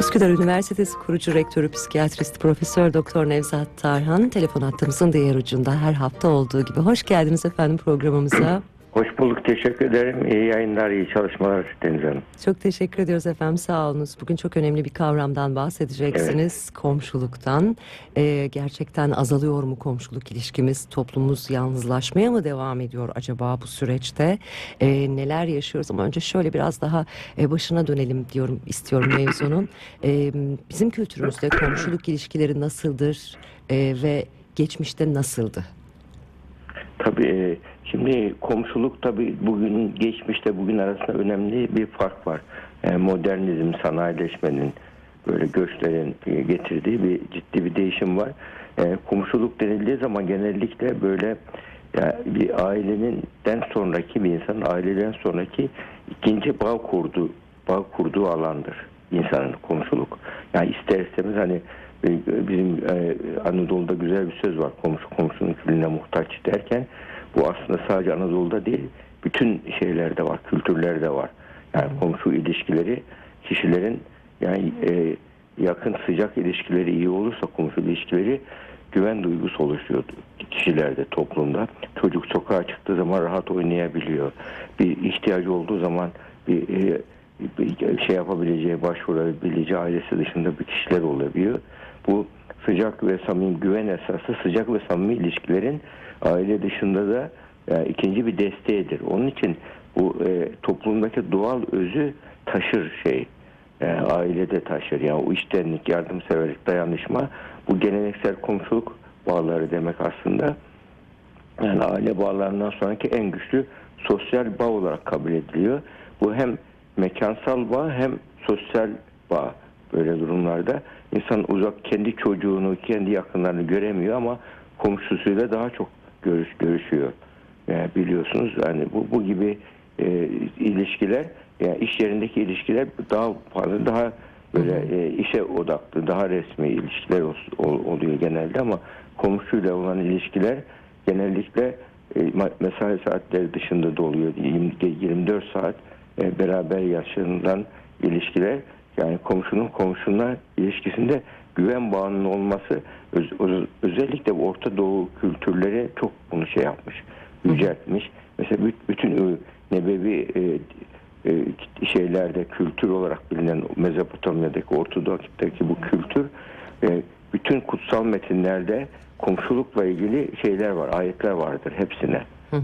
Üsküdar Üniversitesi kurucu rektörü psikiyatrist Profesör Doktor Nevzat Tarhan telefon hattımızın diğer ucunda her hafta olduğu gibi. Hoş geldiniz efendim programımıza. Hoş bulduk, teşekkür ederim. İyi yayınlar, iyi çalışmalar Deniz Hanım. Çok teşekkür ediyoruz efendim sağ olunuz. Bugün çok önemli bir kavramdan bahsedeceksiniz. Komşuluktan. Ee, gerçekten azalıyor mu komşuluk ilişkimiz? Toplumumuz yalnızlaşmaya mı devam ediyor acaba bu süreçte? Ee, neler yaşıyoruz ama önce şöyle biraz daha e, başına dönelim diyorum istiyorum mevzunun. Ee, bizim kültürümüzde komşuluk ilişkileri nasıldır Ee, ve geçmişte nasıldı? Tabii e, şimdi komşuluk tabii bugün geçmişte bugün arasında önemli bir fark var. Yani modernizm, sanayileşmenin böyle göçlerin e, getirdiği bir ciddi bir değişim var. E, komşuluk denildiği zaman genellikle böyle ya bir ailenin sonraki bir insanın aileden sonraki ikinci bağ kurduğu bağ kurduğu alandır insanın komşuluk. Yani ister istemez hani e, bizim e, Anadolu'da güzel bir söz var. Komşu komşunun külüne muhtaç derken bu aslında sadece Anadolu'da değil bütün şeylerde var, kültürlerde var. Yani komşu ilişkileri kişilerin yani e, yakın sıcak ilişkileri iyi olursa komşu ilişkileri güven duygusu oluşuyor kişilerde, toplumda. Çocuk sokağa çıktığı zaman rahat oynayabiliyor. Bir ihtiyacı olduğu zaman bir, bir şey yapabileceği, başvurabileceği ailesi dışında bir kişiler olabiliyor. Bu sıcak ve samimi güven esası sıcak ve samimi ilişkilerin aile dışında da yani ikinci bir desteğidir. Onun için bu e, toplumdaki doğal özü taşır şey. E, ailede taşır. Yani o iştenlik, yardımseverlik, dayanışma bu geleneksel komşuluk bağları demek aslında. Yani aile bağlarından sonraki en güçlü sosyal bağ olarak kabul ediliyor. Bu hem mekansal bağ hem sosyal bağ böyle durumlarda. insan uzak kendi çocuğunu, kendi yakınlarını göremiyor ama komşusuyla daha çok görüş görüşüyor. Yani biliyorsunuz yani bu bu gibi e, ilişkiler yani iş yerindeki ilişkiler daha fazla daha böyle e, işe odaklı, daha resmi ilişkiler ol, oluyor genelde ama komşuyla olan ilişkiler genellikle e, mesai saatleri dışında da oluyor. 20, 24 saat e, beraber yaşanılan ilişkiler yani komşunun komşuna ilişkisinde güven bağının olması öz, öz, özellikle Orta Doğu kültürleri çok bunu şey yapmış, yüceltmiş. Mesela bütün nebevi e, e, şeylerde kültür olarak bilinen Mezopotamya'daki Ortodoks'taki bu kültür e, bütün kutsal metinlerde komşulukla ilgili şeyler var, ayetler vardır hepsine.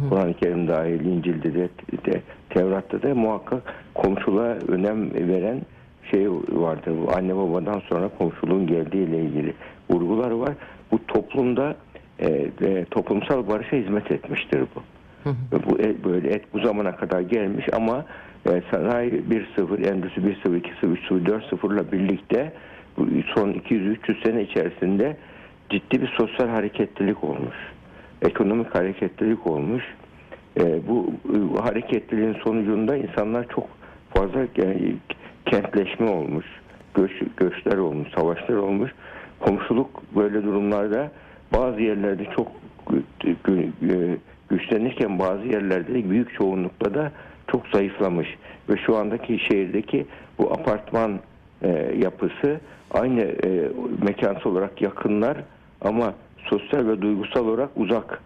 Kur'an-ı Kerim dahil, İncil'de de, de Tevrat'ta da muhakkak komşuluğa önem veren şey vardır. Bu anne babadan sonra komşuluğun geldiğiyle ilgili vurgular var. Bu toplumda e, e, toplumsal barışa hizmet etmiştir bu. Hı hı. Bu et, böyle et bu zamana kadar gelmiş ama e, sanayi 1.0, endüstri 1.0, 2.0, 3.0, 4.0 ile birlikte bu son 200-300 sene içerisinde ciddi bir sosyal hareketlilik olmuş. Ekonomik hareketlilik olmuş. E, bu, bu hareketliliğin sonucunda insanlar çok fazla yani, kentleşme olmuş, göç, göçler olmuş, savaşlar olmuş. Komşuluk böyle durumlarda bazı yerlerde çok güçlenirken bazı yerlerde büyük çoğunlukla da çok zayıflamış ve şu andaki şehirdeki bu apartman e, yapısı aynı e, mekansal olarak yakınlar ama sosyal ve duygusal olarak uzak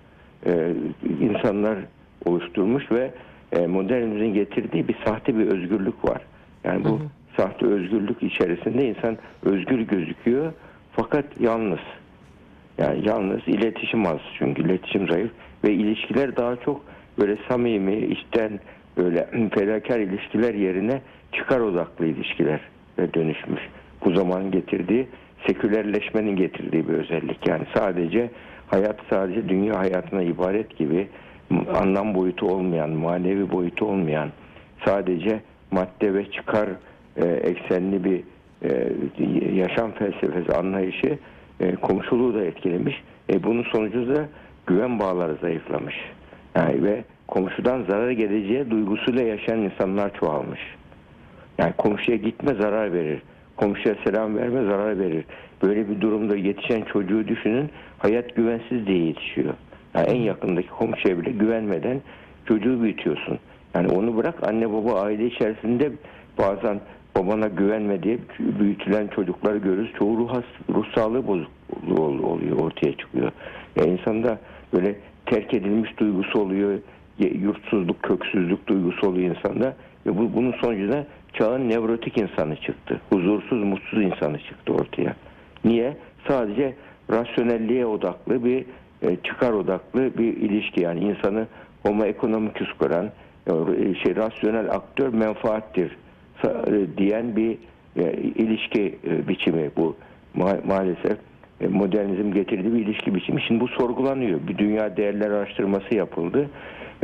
e, insanlar oluşturmuş ve e, modernizmin getirdiği bir sahte bir özgürlük var. Yani bu hı hı. sahte özgürlük içerisinde insan özgür gözüküyor fakat yalnız. Yani yalnız iletişim az çünkü iletişim zayıf ve ilişkiler daha çok böyle samimi, içten böyle fedakar ilişkiler yerine çıkar odaklı ilişkiler dönüşmüş. Bu zaman getirdiği sekülerleşmenin getirdiği bir özellik. Yani sadece hayat sadece dünya hayatına ibaret gibi anlam boyutu olmayan, manevi boyutu olmayan, sadece madde ve çıkar e, eksenli bir e, yaşam felsefesi anlayışı e, komşuluğu da etkilemiş. E, bunun sonucu da güven bağları zayıflamış. Yani ve komşudan zarar geleceği duygusuyla yaşayan insanlar çoğalmış. Yani komşuya gitme zarar verir. Komşuya selam verme zarar verir. Böyle bir durumda yetişen çocuğu düşünün hayat güvensiz diye yetişiyor. Yani en yakındaki komşuya bile güvenmeden çocuğu büyütüyorsun. Yani onu bırak anne baba aile içerisinde bazen babana güvenme diye büyütülen çocukları görürüz. Çoğu ruh, has- ruh sağlığı bozukluğu ol- oluyor, ortaya çıkıyor. Ya insanda böyle terk edilmiş duygusu oluyor, yurtsuzluk, köksüzlük duygusu oluyor insanda. Ve bu, bunun sonucunda çağın nevrotik insanı çıktı. Huzursuz, mutsuz insanı çıktı ortaya. Niye? Sadece rasyonelliğe odaklı bir e, çıkar odaklı bir ilişki yani insanı homo economicus kuran şey rasyonel aktör menfaattir e, diyen bir e, ilişki e, biçimi bu Ma- maalesef e, modernizm getirdiği bir ilişki biçimi. Şimdi bu sorgulanıyor. Bir dünya değerler araştırması yapıldı.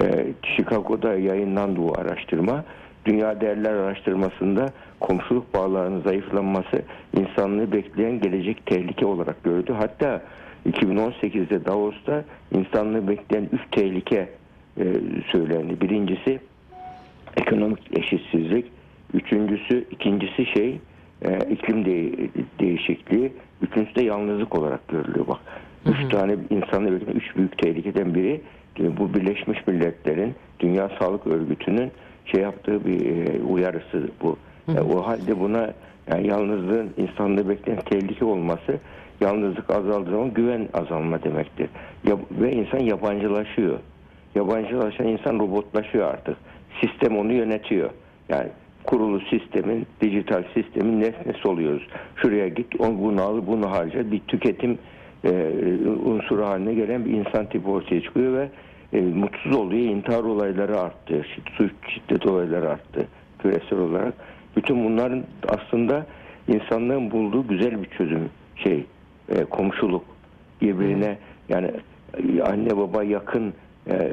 E, Chicago'da yayınlandı bu araştırma. Dünya Değerler Araştırması'nda komşuluk bağlarının zayıflanması insanlığı bekleyen gelecek tehlike olarak gördü. Hatta 2018'de Davos'ta insanlığı bekleyen üç tehlike e, söylendi. Birincisi ekonomik eşitsizlik, üçüncüsü, ikincisi şey e, iklim de- değişikliği, üçüncüsü de yalnızlık olarak görülüyor bak. Üç tane insanı bekleyen üç büyük tehlikeden biri e, bu Birleşmiş Milletler'in Dünya Sağlık Örgütü'nün şey yaptığı bir e, uyarısı bu. E, o halde buna yani yalnızlığın insanlığı bekleyen tehlike olması yalnızlık azaldığı zaman güven azalma demektir. Ya, ve insan yabancılaşıyor. Yabancılaşan insan robotlaşıyor artık. Sistem onu yönetiyor. Yani kurulu sistemin, dijital sistemin nesnesi oluyoruz. Şuraya git, on bunu al, bunu harca. Bir tüketim e, unsuru haline gelen bir insan tipi ortaya çıkıyor ve e, mutsuz oluyor. İntihar olayları arttı. Suç, şiddet olayları arttı. Küresel olarak. Bütün bunların aslında insanlığın bulduğu güzel bir çözüm şey e, komşuluk birbirine yani anne baba yakın e,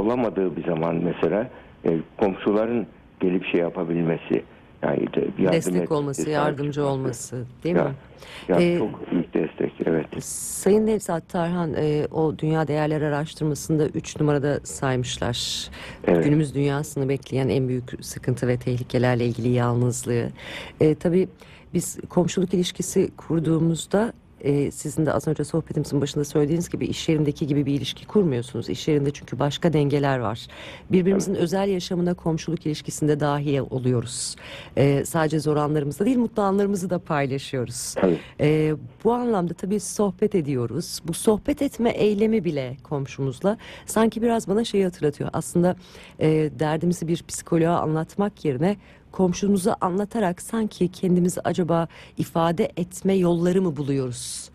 olamadığı bir zaman mesela e, komşuların gelip şey yapabilmesi yani yardım Destek etmesi, olması, yardımcı çıkması. olması değil Ya, mi? ya Ee, çok büyük destek evet. Sayın Nevzat Tarhan e, o Dünya Değerler Araştırması'nda 3 numarada saymışlar. Evet. Günümüz dünyasını bekleyen en büyük sıkıntı ve tehlikelerle ilgili yalnızlığı. E, tabii biz komşuluk ilişkisi kurduğumuzda e, sizin de az önce sohbetimizin başında söylediğiniz gibi iş yerindeki gibi bir ilişki kurmuyorsunuz. İş yerinde çünkü başka dengeler var. Birbirimizin özel yaşamına komşuluk ilişkisinde dahil oluyoruz. E, sadece zor anlarımızda değil mutlu anlarımızı da paylaşıyoruz. Tabii. Ee, bu anlamda tabii sohbet ediyoruz. Bu sohbet etme eylemi bile komşumuzla sanki biraz bana şeyi hatırlatıyor. Aslında e, derdimizi bir psikoloğa anlatmak yerine komşumuza anlatarak sanki kendimizi acaba ifade etme yolları mı buluyoruz?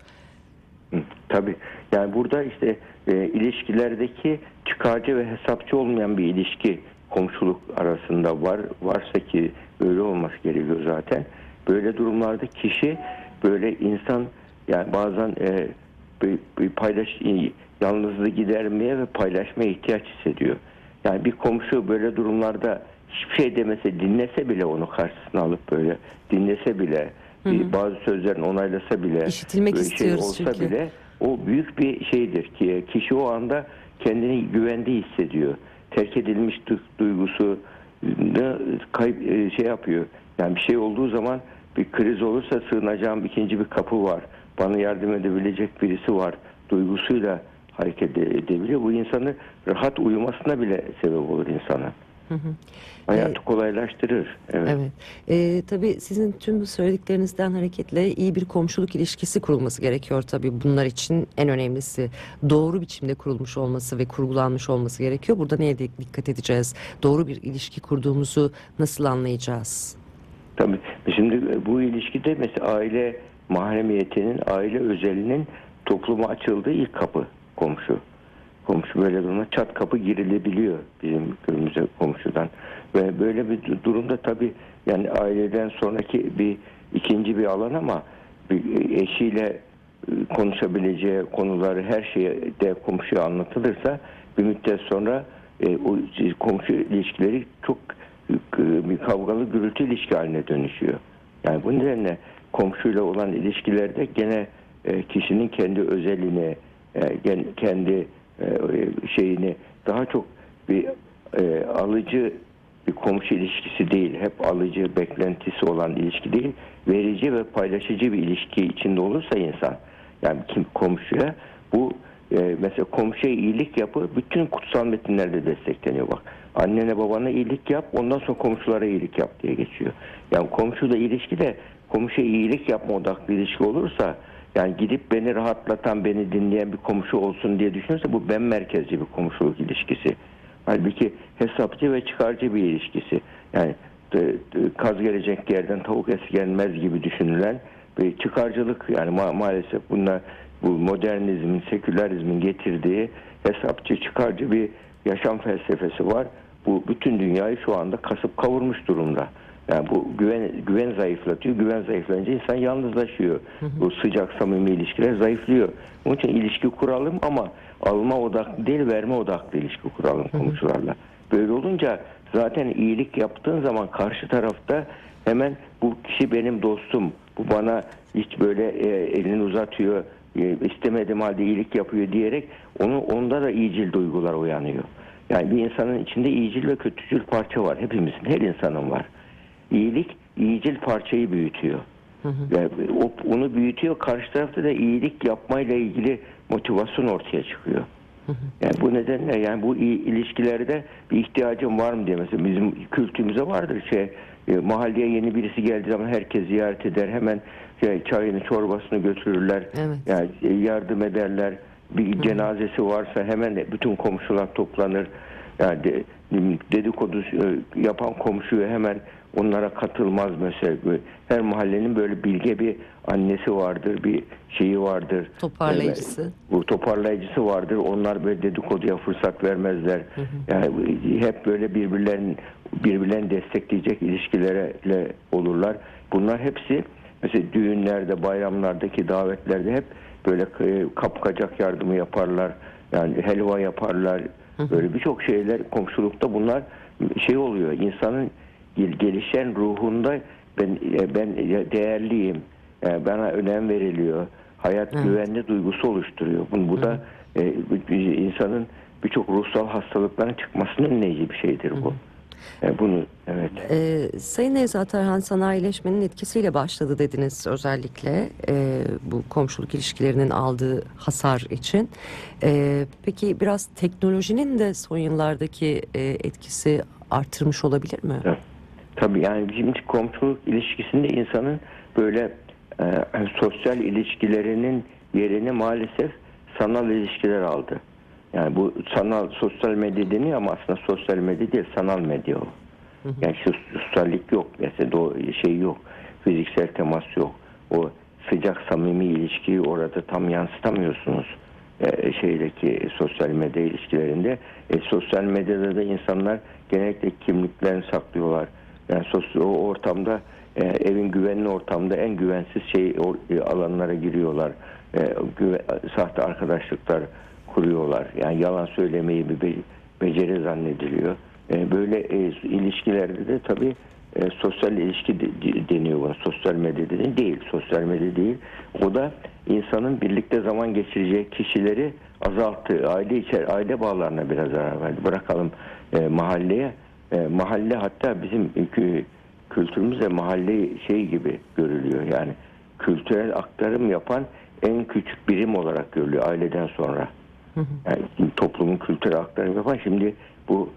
Tabii. Yani burada işte e, ilişkilerdeki çıkarcı ve hesapçı olmayan bir ilişki komşuluk arasında var. Varsa ki öyle olması gerekiyor zaten. Böyle durumlarda kişi böyle insan yani bazen e, bir, bir paylaş yalnızlığı gidermeye ve paylaşmaya ihtiyaç hissediyor. Yani bir komşu böyle durumlarda hiçbir şey demese dinlese bile onu karşısına alıp böyle dinlese bile bir bazı sözlerini onaylasa bile İşitilmek şey istiyoruz olsa çünkü. bile o büyük bir şeydir ki kişi o anda kendini güvende hissediyor. Terk edilmiş du- duygusu kayıp e, şey yapıyor. Yani bir şey olduğu zaman bir kriz olursa sığınacağım ikinci bir kapı var. Bana yardım edebilecek birisi var duygusuyla hareket ede- edebiliyor. Bu insanı rahat uyumasına bile sebep olur insana. Hayatı kolaylaştırır. Evet. Evet. Ee, tabii sizin tüm bu söylediklerinizden hareketle iyi bir komşuluk ilişkisi kurulması gerekiyor tabii. Bunlar için en önemlisi doğru biçimde kurulmuş olması ve kurgulanmış olması gerekiyor. Burada neye di- dikkat edeceğiz? Doğru bir ilişki kurduğumuzu nasıl anlayacağız? Tabii. Şimdi bu ilişkide mesela aile mahremiyetinin, aile özelinin topluma açıldığı ilk kapı komşu. Komşu böyle durumda çat kapı girilebiliyor bizim köyümüze komşudan. Ve böyle bir du- durumda tabii yani aileden sonraki bir ikinci bir alan ama bir eşiyle e, konuşabileceği konuları her şeyi de komşuya anlatılırsa bir müddet sonra e, o komşu ilişkileri çok e, bir kavgalı gürültü ilişki haline dönüşüyor. Yani bu nedenle komşuyla olan ilişkilerde gene e, kişinin kendi özelini, e, kendi şeyini daha çok bir e, alıcı bir komşu ilişkisi değil, hep alıcı beklentisi olan ilişki değil, verici ve paylaşıcı bir ilişki içinde olursa insan, yani kim komşuya bu e, mesela komşuya iyilik yapı bütün kutsal metinlerde destekleniyor bak. Annene babana iyilik yap ondan sonra komşulara iyilik yap diye geçiyor. Yani komşuyla ilişki de komşuya iyilik yapma odaklı ilişki olursa yani gidip beni rahatlatan, beni dinleyen bir komşu olsun diye düşünürse bu ben merkezci bir komşuluk ilişkisi. Halbuki hesapçı ve çıkarcı bir ilişkisi. Yani e, e, kaz gelecek yerden tavuk esgenmez gibi düşünülen bir çıkarcılık yani ma- maalesef bunlar bu modernizmin, sekülerizmin getirdiği hesapçı, çıkarcı bir yaşam felsefesi var. Bu bütün dünyayı şu anda kasıp kavurmuş durumda. Yani bu güven güven zayıflatıyor. Güven zayıflayınca insan yalnızlaşıyor. Bu sıcak samimi ilişkiler zayıflıyor. Onun için ilişki kuralım ama alma odaklı değil verme odaklı ilişki kuralım komşularla. Böyle olunca zaten iyilik yaptığın zaman karşı tarafta hemen bu kişi benim dostum. Bu bana hiç böyle e, elini uzatıyor. E, istemediğim halde iyilik yapıyor diyerek onu onda da iyicil duygular uyanıyor. Yani bir insanın içinde iyicil ve kötücül parça var. Hepimizin, her insanın var. İyilik iyicil parçayı büyütüyor. Yani o, onu büyütüyor. Karşı tarafta da iyilik yapmayla ilgili motivasyon ortaya çıkıyor. Yani bu nedenle yani bu iyi ilişkilerde bir ihtiyacım var mı diye mesela bizim kültürümüze vardır şey e, mahalleye yeni birisi geldiği zaman herkes ziyaret eder hemen şey, çayını çorbasını götürürler Evet. yani e, yardım ederler bir cenazesi varsa hemen bütün komşular toplanır yani dedikodu e, yapan komşuya hemen onlara katılmaz mesela her mahallenin böyle bilge bir annesi vardır bir şeyi vardır Toparlayıcısı. bu toparlayıcısı vardır. Onlar böyle dedikoduya fırsat vermezler. Yani hep böyle birbirlerini birbirlerini destekleyecek ilişkilere olurlar. Bunlar hepsi mesela düğünlerde, bayramlardaki davetlerde hep böyle e, kapkacak yardımı yaparlar. Yani helva yaparlar. Böyle birçok şeyler komşulukta bunlar şey oluyor. İnsanın gel- gelişen ruhunda ben e, ben değerliyim. Yani bana önem veriliyor. Hayat güvenli duygusu oluşturuyor. Bu, bu da e, insanın birçok ruhsal hastalıkların çıkmasının önleyici bir şeydir bu. E, bunu evet. Ee, Sayın Nevzat Erhan sanayileşmenin etkisiyle başladı dediniz özellikle e, bu komşuluk ilişkilerinin aldığı hasar için. Ee, peki biraz teknolojinin de son yıllardaki e, etkisi artırmış olabilir mi? Evet. Tabii yani şimdi komşuluk ilişkisinde insanın böyle e, sosyal ilişkilerinin yerini maalesef sanal ilişkiler aldı. Yani bu sanal sosyal medya deniyor ama aslında sosyal medya değil sanal medya o. Yani şu sosyallik yok mesela o şey yok. Fiziksel temas yok. O sıcak samimi ilişkiyi orada tam yansıtamıyorsunuz. E, şeydeki sosyal medya ilişkilerinde. E, sosyal medyada da insanlar genellikle kimliklerini saklıyorlar. Yani sosyal o ortamda e, evin güvenli ortamda en güvensiz şey o, e, alanlara giriyorlar. E, güve- sahte arkadaşlıklar kuruyorlar. Yani yalan söylemeyi bir be- beceri zannediliyor. E, böyle e, ilişkilerde de tabii e, sosyal ilişki de- de- deniyor buna. Sosyal medya dediğin değil. Sosyal medya değil. O da insanın birlikte zaman geçireceği kişileri azalttı. Aile içer, aile bağlarına biraz zarar verdi. Bırakalım e, mahalleye. E, mahalle hatta bizim kü- kültürümüzde mahalle şey gibi görülüyor. Yani kültürel aktarım yapan en küçük birim olarak görülüyor aileden sonra. Yani toplumun kültürel aktarım yapan şimdi bu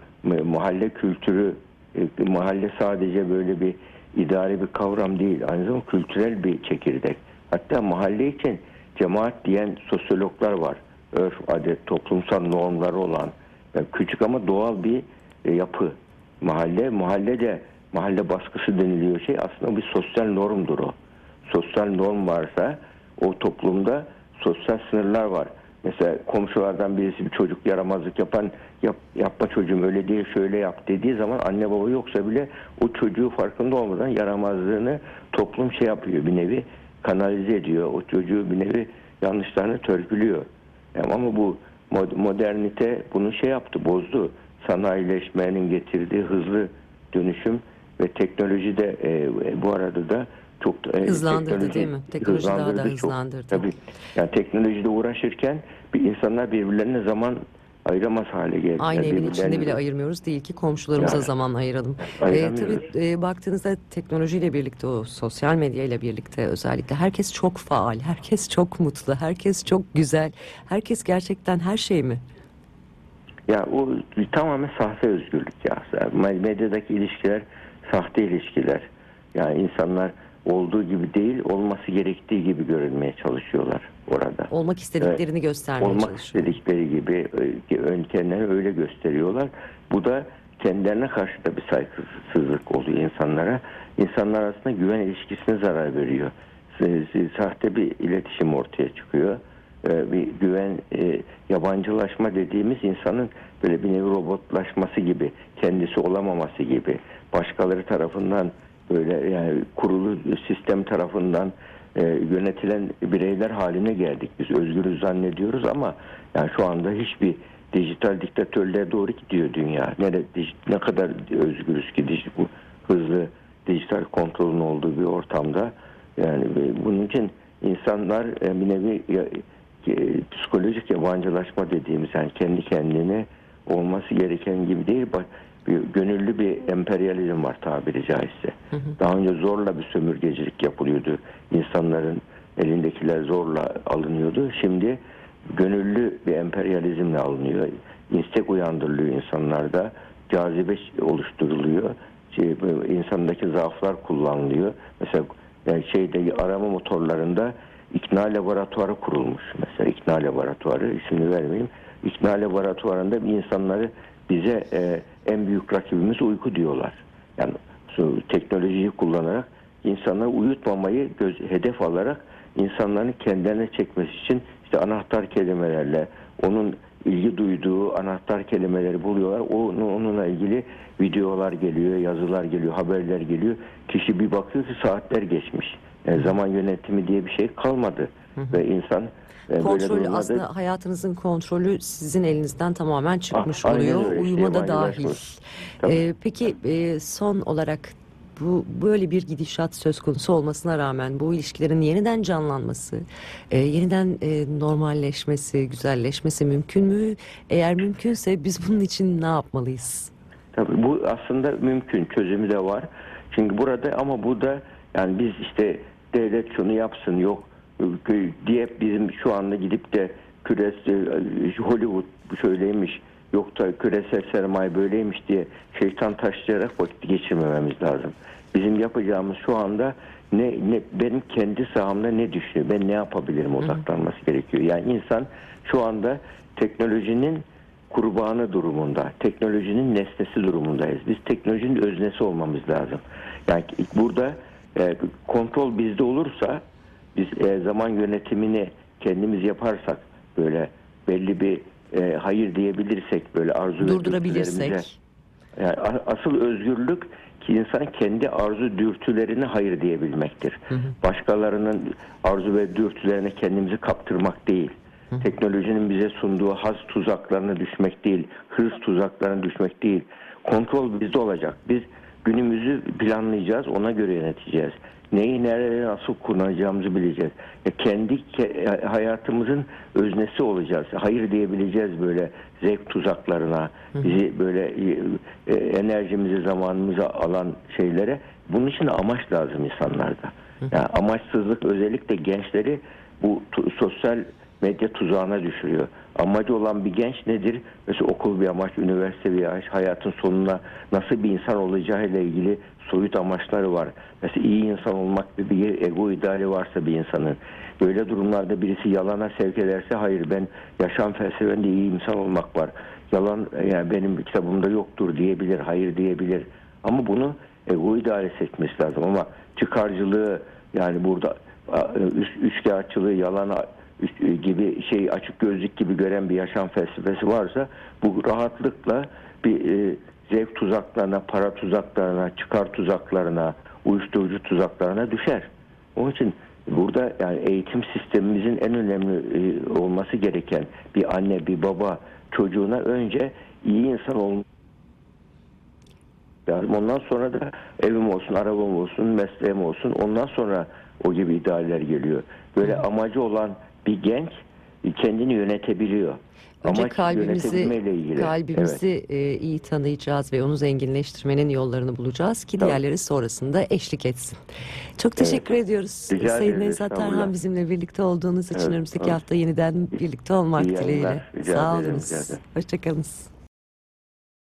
mahalle kültürü e, mahalle sadece böyle bir idari bir kavram değil. Aynı zamanda kültürel bir çekirdek. Hatta mahalle için cemaat diyen sosyologlar var. Örf, adet, toplumsal normları olan yani küçük ama doğal bir e, yapı. Mahalle, mahalle de mahalle baskısı deniliyor şey aslında bir sosyal normdur o. Sosyal norm varsa o toplumda sosyal sınırlar var. Mesela komşulardan birisi bir çocuk yaramazlık yapan yap, yapma çocuğum öyle değil şöyle yap dediği zaman anne baba yoksa bile o çocuğu farkında olmadan yaramazlığını toplum şey yapıyor bir nevi kanalize ediyor. O çocuğu bir nevi yanlışlarını törpülüyor. Yani ama bu mod- modernite bunu şey yaptı bozdu. Sanayileşmenin getirdiği hızlı dönüşüm ve teknoloji de e, bu arada da çok e, Hızlandırdı değil mi? Teknoloji daha da hızlandırdı çok. hızlandırdı. Tabii. Yani teknolojide uğraşırken bir insanlar birbirlerine zaman ayıramaz hale geldiler. Aynı evin içinde bile ayırmıyoruz değil ki komşularımıza Ya. zaman ayıralım. Ayıramıyoruz. tabii e, baktığınızda teknolojiyle birlikte o sosyal medya ile birlikte özellikle herkes çok faal, herkes çok mutlu, herkes çok güzel. Herkes gerçekten her şey mi? Ya o tamamen sahte özgürlük ya. Medyadaki ilişkiler sahte ilişkiler. Yani insanlar olduğu gibi değil, olması gerektiği gibi görünmeye çalışıyorlar orada. Olmak istediklerini göstermeye Olmak çalışıyor. istedikleri gibi kendilerini öyle gösteriyorlar. Bu da kendilerine karşı da bir saygısızlık oluyor insanlara. İnsanlar arasında güven ilişkisine zarar veriyor. Sahte bir iletişim ortaya çıkıyor. E, Bir güven, e, yabancılaşma dediğimiz insanın böyle bir nevi robotlaşması gibi, kendisi olamaması gibi, başkaları tarafından böyle yani kurulu sistem tarafından e, yönetilen bireyler haline geldik. Biz özgürüz zannediyoruz ama yani şu anda hiçbir dijital diktatörlüğe doğru gidiyor dünya. Ne, ne kadar özgürüz ki bu hızlı dijital kontrolün olduğu bir ortamda. Yani e, bunun için insanlar e, bir nevi e, psikolojik yabancılaşma dediğimiz yani kendi kendine olması gereken gibi değil bir gönüllü bir emperyalizm var tabiri caizse. Daha önce zorla bir sömürgecilik yapılıyordu. İnsanların elindekiler zorla alınıyordu. Şimdi gönüllü bir emperyalizmle alınıyor. İstek uyandırılıyor insanlarda. Cazibe oluşturuluyor. Şey, insandaki zaaflar kullanılıyor. Mesela yani şeyde arama motorlarında ikna laboratuvarı kurulmuş. Mesela ikna laboratuvarı ismini vermeyeyim. İkna laboratuvarında insanları bize e, en büyük rakibimiz uyku diyorlar. Yani teknolojiyi kullanarak insanları uyutmamayı göz, hedef alarak insanların kendilerine çekmesi için işte anahtar kelimelerle onun ilgi duyduğu anahtar kelimeleri buluyorlar. Onu, onunla ilgili videolar geliyor, yazılar geliyor, haberler geliyor. Kişi bir bakıyor ki saatler geçmiş. Yani zaman yönetimi diye bir şey kalmadı. Ve insan e, böyle durumlarda aslında hayatınızın kontrolü sizin elinizden tamamen çıkmış Ah, oluyor. öyle, Uyuma da dahil. yabancılaşmış. Tabii. Ee, peki e, son olarak bu böyle bir gidişat söz konusu olmasına rağmen bu ilişkilerin yeniden canlanması, e, yeniden e, normalleşmesi, güzelleşmesi mümkün mü? Eğer mümkünse biz bunun için ne yapmalıyız? Tabii bu aslında mümkün çözümü de var. Çünkü burada ama bu da yani biz işte devlet şunu yapsın yok diye bizim şu anda gidip de küresel Hollywood şöyleymiş yok da küresel sermaye böyleymiş diye şeytan taşlayarak vakit geçirmememiz lazım. Bizim yapacağımız şu anda ne, ne benim kendi sahamda ne düşünüyor ben ne yapabilirim odaklanması gerekiyor. Yani insan şu anda teknolojinin kurbanı durumunda, teknolojinin nesnesi durumundayız. Biz teknolojinin öznesi olmamız lazım. Yani burada e, kontrol bizde olursa, biz e, zaman yönetimini kendimiz yaparsak, böyle belli bir e, hayır diyebilirsek, böyle arzu Durdurabilirsek. yani asıl özgürlük ki insan kendi arzu dürtülerine hayır diyebilmektir. Başkalarının arzu ve dürtülerine kendimizi kaptırmak değil. Teknolojinin bize sunduğu haz tuzaklarına düşmek değil, hırs tuzaklarına düşmek değil. Kontrol bizde olacak. Biz günümüzü planlayacağız, ona göre yöneteceğiz. Neyi nerede nasıl kullanacağımızı bileceğiz. E, kendi ke- hayatımızın öznesi olacağız. Hayır diyebileceğiz böyle zevk tuzaklarına, bizi böyle e, e, enerjimizi, zamanımızı alan şeylere. Bunun için de amaç lazım insanlarda. Yani amaçsızlık özellikle gençleri bu sosyal medya tuzağına düşürüyor. Amacı olan bir genç nedir? Mesela okul bir amaç, üniversite bir amaç, hayatın sonuna nasıl bir insan olacağıyla ilgili soyut amaçları var. Mesela iyi insan olmak gibi bir ego ideali varsa bir insanın. Böyle durumlarda birisi yalana sevk ederse hayır ben yaşam felsefemde iyi insan olmak var. Yalan yani benim kitabımda yoktur diyebilir, hayır diyebilir. Ama bunu ego ideali seçmesi lazım ama çıkarcılığı yani burada üç, üçkağıtçılığı, yalan gibi şey açık gözlük gibi gören bir yaşam felsefesi varsa bu rahatlıkla bir e, zevk tuzaklarına, para tuzaklarına, çıkar tuzaklarına, uyuşturucu tuzaklarına düşer. Onun için burada yani eğitim sistemimizin en önemli e, olması gereken bir anne, bir baba çocuğuna önce iyi insan olması lazım. Ondan sonra da evim olsun, arabam olsun, mesleğim olsun. Ondan sonra o gibi idealler geliyor. Böyle amacı olan bir genç kendini yönetebiliyor. Önce Amaç kalbimizi ilgili. Evet. kalbimizi e, iyi tanıyacağız ve onu zenginleştirmenin yollarını bulacağız ki diğerleri sonrasında eşlik etsin. Çok teşekkür ediyoruz. Rica Sayın Nevzat. Tarhan bizimle birlikte olduğunuz için Evet, önümüzdeki tamam. hafta yeniden birlikte olmak İyi dileğiyle. Sağ olunuz. Hoşçakalınız.